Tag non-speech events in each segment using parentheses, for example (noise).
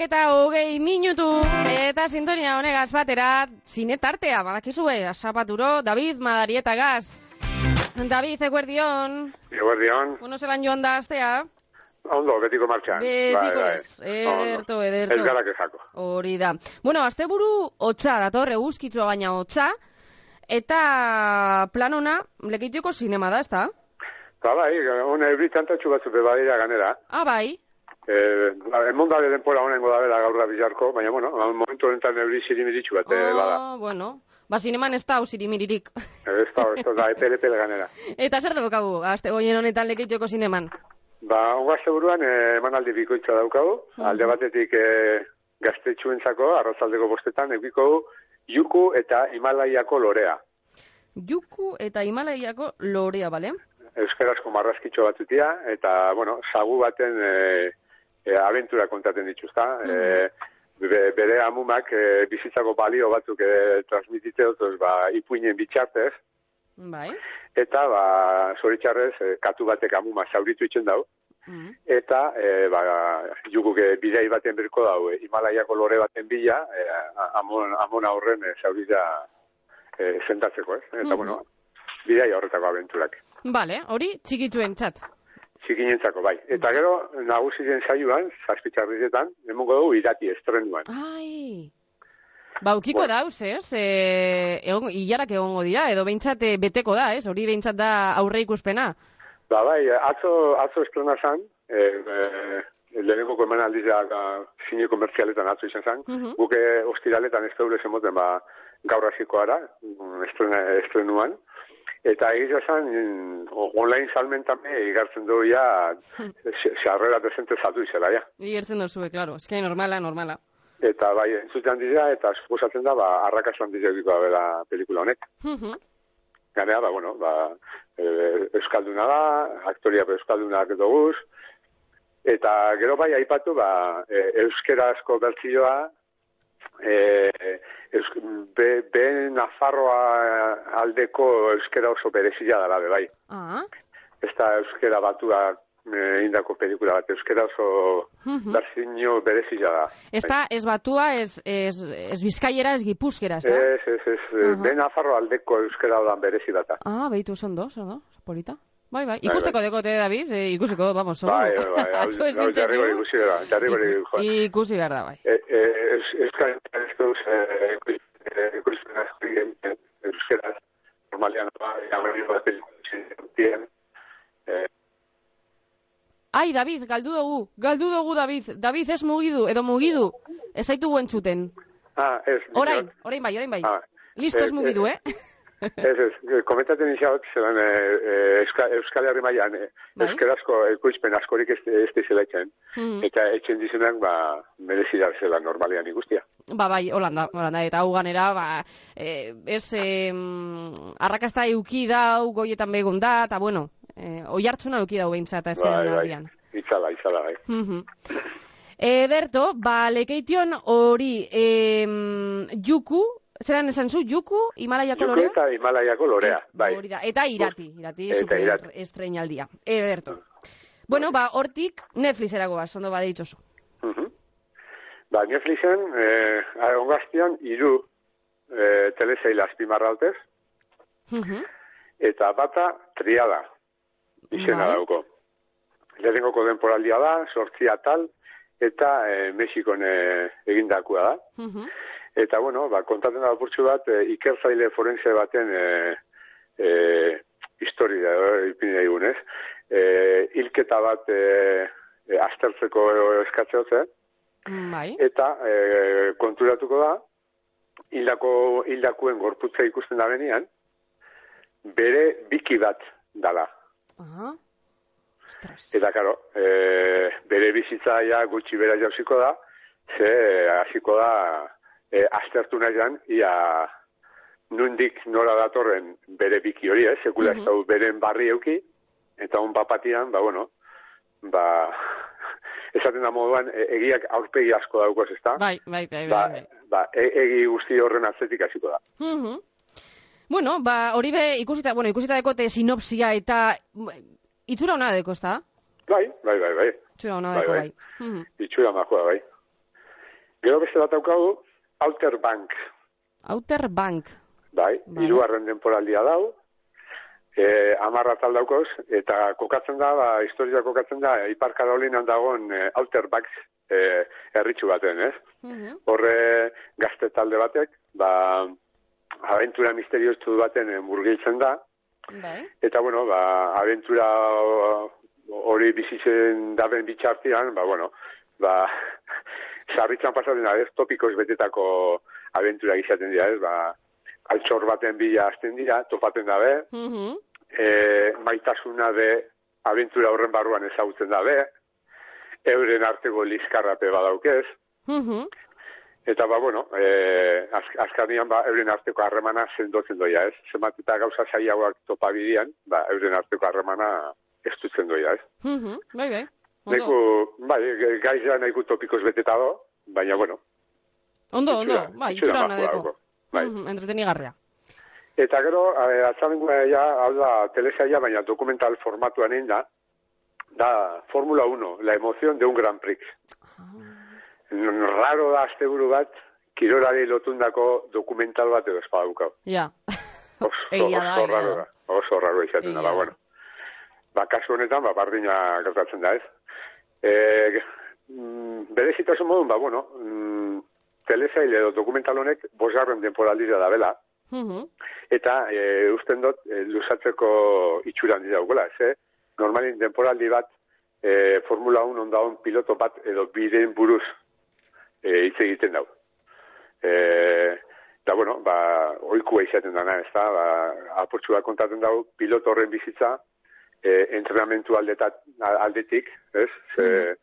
Amabiak eta hogei minutu eta sintonia honegaz batera zinetartea, badakizue, asapaturo, David Madarieta gaz. David, eguerdion. Eguerdion. Bueno, zelan joan da astea? Ondo, betiko martxan. Betiko ez, ederto, ederto. Ez gara kezako. Hori da. Bueno, azte buru hotza dator, eguzkitzua baina hotza, eta planona, lekituko sinema da, ezta? Ba, bai, hona ebritantatxu batzu bebadira ganera. Ah, bai. Eh, emondale denpora honengo da bela gaur da bizarko, baina, bueno, momentu honetan ebri zirimiritxu bat, eh, bada. Oh, bueno. Ba, zineman ez da usirimiririk. Ez da, ez da, epele ganera. (laughs) Eta zer daukagu, azte goien honetan lekituko zineman? Ba, ongazte buruan, eh, emanaldi bikoitza daukagu. Alde batetik eh, gaztetxuentzako, arrazaldeko bostetan, ekiko Juku eta Himalaiako lorea. Juku eta Himalaiako lorea, bale? Euskarazko marrazkitxo batzutia, eta, bueno, sagu baten e, e, aventura kontaten dituzta. E, be, bere amumak e, bizitzako balio batzuk e, transmitite dut, ba, ipuinen bitxartez, Bai. eta, ba, zoritxarrez, e, katu batek amuma zauritu itzen dau, Mm. eta e, ba, juguk e, bidei baten berko dau, e, Himalaiako lore baten bila, e, amon, amona horren e, zaurita e, sentatzeko, ez? Eta, Mhm. bueno, bidei horretako aventurak. Bale, hori txikituen txat. Txikinentzako, bai. Eta gero, nagusien saioan, zazpitxarrizetan, emongo dugu irati estrenuan. Ai. Ba, ukiko Bueno. dauz, ez? E, egon, hilarak egongo dira, edo behintzat e, beteko da, ez? Hori behintzat da aurre ikuspena. Ba, bai, atzo, atzo estrena zan, e, e, lehenengo komen aldizia zine komertzialetan atzo izan zan, Mhm. guke ostiraletan ez daure zemoten, ba, gaur hasiko ara, mm, estrena, estrenuan, eta egiz zan, mm, online salmentan igartzen du ja, (laughs) xarrera desente zatu izela, ja. Igertzen dozue, klaro. Que normala, normala. Eta bai, entzuten dira, eta suposatzen da, ba, arrakasan dizekiko da bela pelikula honek. Ganea, ba, bueno, ba, e, Euskalduna da, aktoria Euskaldunak doguz, eta gero bai aipatu, ba, e, euskerazko bertzioa, e, eusk, be, be Nafarroa aldeko euskera oso berezia dela, be, bai. ah. Ez da euskera batua e, indako pelikula bat, euskera oso Mhm. berzinio berezia da. Ez da, ez batua, ez, ez, ez bizkaiera, ez gipuzkera, ez da? Ez, ez, ez, Aha. be Nafarro aldeko euskera da berezi data. Ah, behitu zondo, zondo, polita. Bai, bai, Bai, ikusteko bai. dekote, David, e, ikusiko, vamos, zondo. (laughs) Bai, bai, bai, hau- Atzo ez hau nintzen jarriko du. ikusi gara, jarriko. Ikusi da, bai. E- e- eus- Euskal Euskal ikusten asko egiten euskaraz normalean ba, aurreri bat pelikutzen Ai, David, galdu dugu, galdu dugu, David. David, ez mugidu, edo mugidu. Ez zaitu guen txuten. Ah, ez. Orain, orain bai, orain bai. Ah, Listo, ez eh, mugidu, eh? Ez, ez, komentatzen izabot, zelan e, e, Euskal, Euskal Herri mailan e, Bai. euskarazko ekoizpen askorik ez, ez dizela etxen. Mhm. Eta etxen dizenak, ba, merezi da zela normalean ikustia. Ba, bai, holanda, holanda, eta hau ganera, ba, e, ez, e, arrakasta euki dau, goietan begun da, eta bueno, e, oi hartzuna euki dau behintzat, ez Bai, bai, itzala, itzala, bai. Mhm. Ederto, ba, lekeition hori, em, juku, zeran esan zu, juku, Himalaiako Juko lorea? eta Himalaiako lorea, Eh, bai. Da, eta irati, irati, Eta super irati. estrenaldia. Ederto. Bueno, ba, hortik Netflixerako bas, ondo badeitzozu. Mhm. Ba, Netflixen, eh, ongaztian, iru eh, teleseila azpimarra dutez, Mhm. eta bata triada izena Bai. dauko. Lehenengoko denporaldia da, sortzi atal, eta eh, Mexikon eh, egindakua da. Mhm. Eta, bueno, ba, kontatzen da burtsu bat, eh, ikertzaile forense baten eh, eh, historia, eh, ipini egunez. Eh, hilketa bat eh, eh, aztertzeko eskatzeoze, Bai. eta eh, konturatuko da, hildako, hildakuen gorputza ikusten da benean, bere biki bat dala. Aha. Ostras. Eta, karo, e, bere bizitza ja gutxi bera jauziko da, ze hasiko da e, aztertu nahian, ia nundik nora datorren bere biki hori, ez, sekula ez dau beren barri euki, eta on papatian, ba, bueno, ba, (laughs) esaten da moduan, e, egiak aurpegi asko daukoz, ez da? Bai, bai, bai, ba, bai. bai. ba, e- egi guzti horren atzetik hasiko da. Mhm. Bueno, ba, hori be, ikusita, bueno, ikusita dekote sinopsia eta mm, itzura hona deko, ezta? Bai, bai, bai, bai. Itxura hona Bai, deko, bai. bai. Mhm. Itxura majoa, bai. Gero beste bat daukagu, Outer Bank, Outer Bank. bai, Bai. hirugarren denporaldia dau, e, amarra tal daukoz, eta kokatzen da, ba, historia kokatzen da, Ipar Karolinan dagoen e, Outer Bank e, herritxu baten, ez? Mhm. Horre gazte talde batek, ba, aventura misteriostu baten e, murgiltzen da, Bai. Eta, bueno, ba, aventura o- hori bizitzen daben bitxartian, ba, bueno, ba, sarritzan pasatzen da, ez, topikoz betetako aventura izaten dira, ez, ba, altxor baten bila hasten dira, topaten dabe, Mhm. e, maitasuna be, aventura horren barruan ezagutzen dabe, euren arteko lizkarrape badaukez, Mhm. Eta ba, bueno, e, az, azkanian ba, euren arteko harremana sendotzen doia, ez? Zenbat eta gauza zailagoak topa bidian, ba, euren arteko harremana estutzen doia, ez? Mhm. Bai, bai. Ondo, Neiku, bai, gaiza nahiko topikoz beteta do, baina, bueno. ondo, ondo. itxura- Bai, itxura nadeko. dauko, Bai. Mhm, Entretenigarria. Eta gero, atzamengua ja, hau da, telesaia, baina dokumental formatuan egin da, da Formula 1, la emoción de un Grand Prix. N- Raro da asteburu bat, kirolari lotundako dokumental bat edo espadukau. Ja. (laughs) Oso, oso raro da. Oso raro izaten da. bueno. Ba, kasu honetan, ba, bardina gertatzen da, ez? E, mm, berezitasun modun, ba, bueno, mm, telesail edo dokumental honek bosgarren denporaldira da bela, Mhm. eta e, usten dut e, luzatzeko itxura handi daukela, ez? eh? Normalin denporaldi bat e, Formula 1 ondaon piloto bat edo biren buruz e, hitz egiten dau. E, eta bueno, ba, oikua izaten dana, ez da, ba, apurtxu bat kontaten dau, piloto horren bizitza, e, entrenamentu aldetat, aldetik, ez? Ze,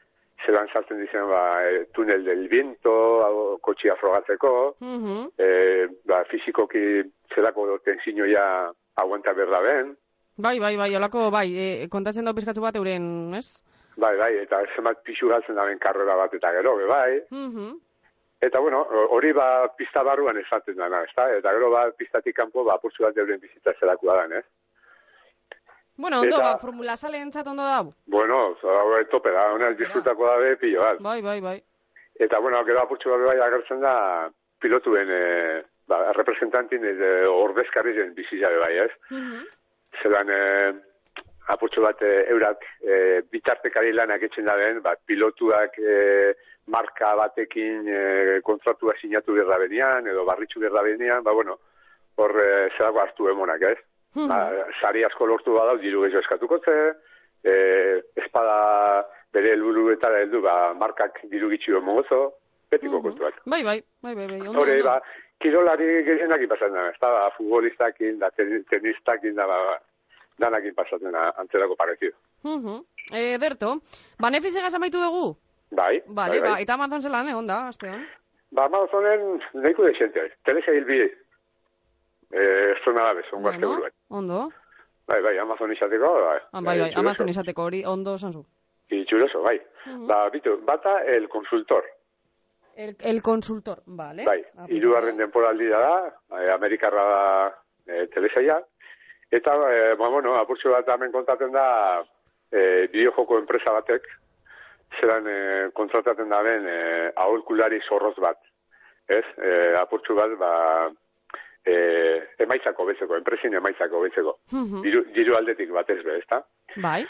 zelan sartzen dizen, ba, e, tunel del viento, kotxia frogatzeko, Mhm. e, ba, fizikoki zelako tensioia aguanta berda ben, Bai, bai, bai, olako, bai, e, kontatzen dau pizkatzu bat euren, ez? bai, bai, eta zenbat pixu galtzen daben karrera bat eta gero, be, bai. Mhm. Eta bueno, hori ba pista barruan esaten dana, ezta? Eta gero ba pistatik kanpo ba apurtxu bat euren bizitza zelakoa dan, ez? Bueno, ondo, Eta- ba, formula salentzat ondo da. Bueno, hau tope da, ona disfrutako dabe pilo bat. Bai, bai, bai. Eta bueno, gero apurtxu bat bai agertzen da pilotuen e, ba, representantin e, ordezkarien bizitza be bai, ez? Mhm. zelan e, apurtxo bat e, eurak e, bitartekari lanak etxen da den, ba, pilotuak e, marka batekin e, kontratua sinatu berda benian, edo barritxu berda benian, ba, bueno, hor e, zerago hartu emonak, ez? Mhm. Ba, sari asko lortu badau, diru gehiago eskatuko ze, e, espada bere helburuetara heldu, ba, markak diru gitxio mogozo, betiko kontuak. Bai, bai, bai, bai, bai, ondo, Hore, ba, kirolari gehienak pasatzen da, ez da, ba, futbolistakin, da, ten- tenistakin, da, ba, danakin pasatzen da, antzerako parezido. Mhm. Eh, Berto, banefizegaz amaitu dugu? Bai, Bale, bai, ba, bai. eta Amazon zelan, eh, onda, aste hon. Ba, Amazonen, nahiko desente, telesa hilbi, eh, zona da bez, ongo azte buruan. ondo. Bai, bai, Amazon izateko, bai. Ah, bai, bai, itxuroso. Amazon izateko hori, ondo zanzu. Itxuroso, bai. Mhm. Ba, bitu, bata el consultor, El, el consultor, vale. bai. Ah, Hirugarren denporaldi da, eh, Amerikarra da eh, telesaia. Eta, eh, ba, bueno, apurtxo bat hemen kontaten da, eh, bideojoko enpresa batek, zelan eh, kontrataten da ben eh, aholkulari zorroz bat. Ez? Eh, apurtxo bat, ba, eh, emaitzako bezeko, enpresin emaitzako bezeko. Mhm. Diru, diru aldetik batez be, ezta? Bai.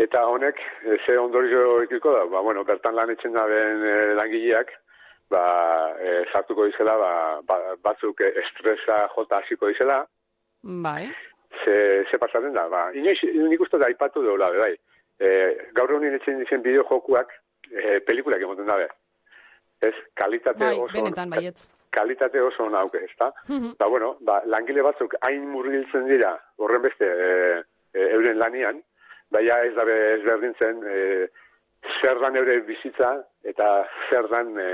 Eta honek, eh, ze ondorio ikiko da, ba, bueno, bertan lan etxen da ben eh, langileak, ba, eh, sartuko dizela, ba, ba, batzuk estresa jota hasiko dizela, Bai. ze, ze pasatzen da, ba, inoiz, nik uste da aipatu deula, bai. E, gaur egunin etxen dizen bideo jokuak, e, pelikulak emoten dabe. Ez, kalitate Bai, oso... benetan baietz. Kalitate oso nauke, ezta? Mhm. Ba, bueno, ba, langile batzuk hain murgiltzen dira, horren beste, e, e, euren lanian, baina ez dabe ez berdintzen, e, zer dan eure bizitza, eta zer dan e,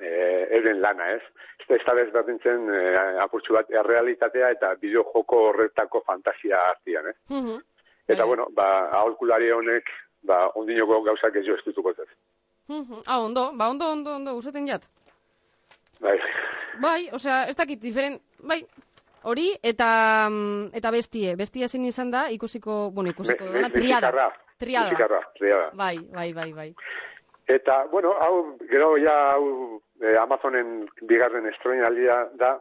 e, euren lana, ez? Ez da- ez da ez berdintzen e, apurtxu bat errealitatea eta bideo joko horretako fantasia artian, ez? Mhm. Eta, Bai. bueno, ba, aholkulari honek, ba, ondinoko gauzak ez jo estutuko ez. Mhm. Ah, ondo, ba, ondo, ondo, ondo, usaten jat. Bai, Bai, osea, ez dakit, diferent, bai, hori, eta, mm, eta bestie, bestie zein izan da, ikusiko, bueno, ikusiko, dana, me- triada. mexikarra. Triada. Mexikarra, triada. Bai, bai, bai, bai. Eta, bueno, hau, gero ja, hau, eh, Amazonen bigarren estroinaldia da,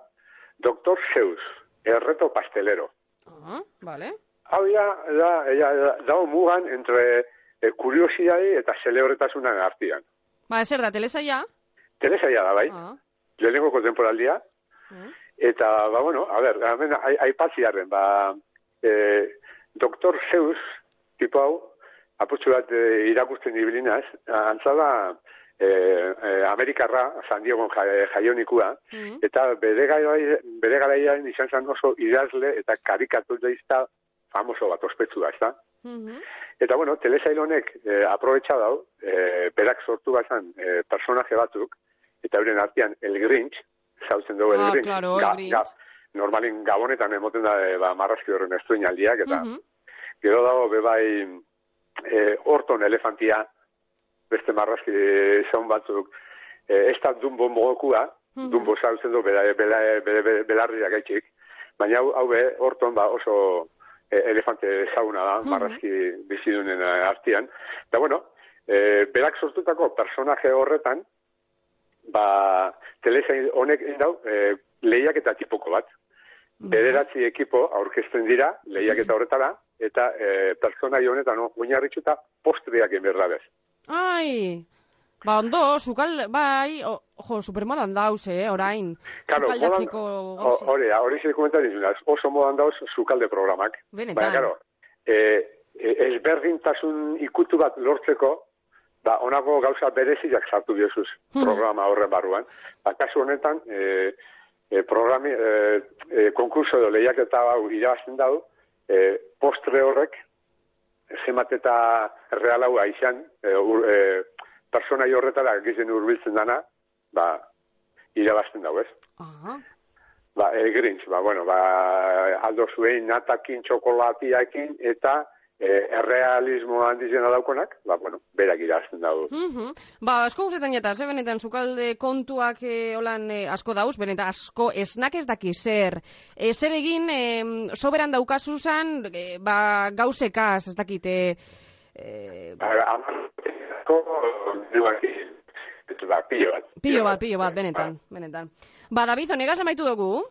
Dr. Zeus, erreto pastelero. Ah, vale. Hau ja, da, ja, da, dago mugan entre eh, kuriosidade eta celebretasunan artian. Ba, zer da, telesaia? Telesaia da, bai, Ah. Lehenengo kontemporaldia, Mm. Eta, ba, bueno, a ber, hemen ai- aipatziarren, ba, e, Dr. Zeus, tipo hau, aputxu bat e, irakusten ibilinaz, antza da, e, e, Amerikarra, San Diego ja- jaionikua, Mm. eta bere, garai, bere garaian izan zen oso idazle eta karikaturizta famoso bat ospetsua, ez da? Mhm. Eta, bueno, telesail honek e, aprobetxa dau, e, berak sortu bazan e, personaje batzuk, eta euren artean El Grinch, zautzen dugu El Ah, Grinch. claro, El Grinch. normalin gabonetan emoten da, e, ba, marrazki horren estuinaldiak, eta Mhm. gero dago, bebai, e, horton elefantia, beste marrazki zaun batzuk, e, ez da dumbo mogokua, Mhm. dumbo zautzen du, bela, bela, bela, bela, belarriak gaitxik, baina hau, hau be, horton ba oso e, elefante zauna da, Mhm. marrazki bizidunen eh, artean. Eta bueno, e, berak sortutako personaje horretan, ba, telesain honek indau, e, lehiak eta tipoko bat. Bederatzi ekipo aurkezten dira, lehiak eta horretara, eta e, pertsonai honetan no, oinarritxuta postreak emberra bez. Ai, ba, ondo, sukal, bai, o, jo, supermodan dauz, eh, orain. Claro, Sukaldatzeko modan- gauzi. o- hori, zer komentan oso modan dauz sukalde programak. Benetan. Baina, claro, e, e, ezberdintasun ikutu bat lortzeko, ba, onako gauza bereziak sartu diozuz Mhm. programa horren barruan. Ba, kasu honetan, e, e, programi, e, e, konkurso edo lehiaketa hau irabazten dau, e, postre horrek, zemat eta real hau aixan, e, ur, e, personai horretara gizen hurbiltzen dana, ba, irabazten dau, ez? Aha. Ba, el Grinch, ba, bueno, ba, aldo zuen natakin, txokolatiakin, eta e, errealismo handizena daukonak, ba, bueno, berak irazten dago. Mhm. Ba, asko guzetan jeta, ze benetan, sukalde kontuak e, holan e, asko dauz, benetan asko esnak ez daki zer. E, zer egin, e, soberan daukazuzan, e, ba, gauzekaz, ez dakit, e, Ba, amazko, duaki, ba, pilo bat. pilo bat, pilo bat, benetan, benetan. Ba, David, honegaz amaitu dugu?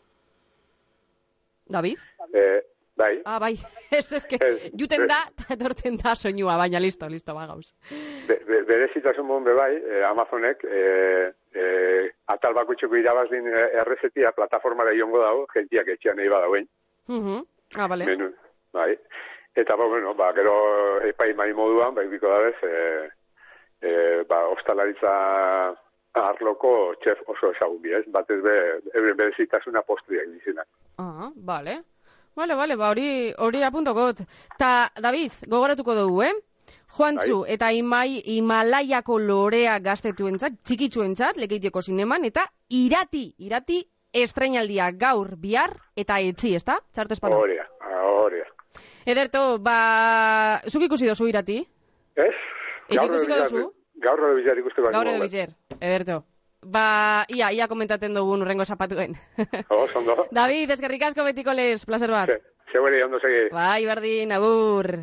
David? E, bai, Ah, bai, (laughs) ez ez, que, Ez, juten be- da, (laughs) eta etorten da soinua, baina listo, listo, ba, gauz. be, be, berezitasun bon bebai, e, Amazonek, e, e, atal bakutxeko irabazlin e, errezetia plataformara iongo dago, gentiak etxean nahi badauen. Mhm. Ah, bale. Menu, bai. Eta, ba, bueno, ba, gero epai mai moduan, bai, biko da bez, e, e, ba, ostalaritza arloko txef oso ezagun bi, ez? Batez be, euren berezitasuna postriak dizenak. Ah, bale. Bale, bale, ba, hori, hori apuntokot. Ta, David, gogoratuko dugu, eh? Juantzu, eta imai, Himalaiako lorea gaztetuentzat, txikitzuentzat, lekeitieko zineman, eta irati, irati estrenaldia gaur, bihar, eta etzi, ezta? Txarto espano. Horea, horea. Ederto, ba, zuk ikusi dozu irati? Ez? Eta ikusiko bizar- Gaur edo bizar ikusteko. Gaur edo dut. bizer, ederto. Ba, ia, ia komentaten dugun urrengo zapatuen. Oh, zondo. (laughs) David, eskerrik asko betiko lez, placer bat. Ze, zeuere ondo segi. Bai, berdin, agur.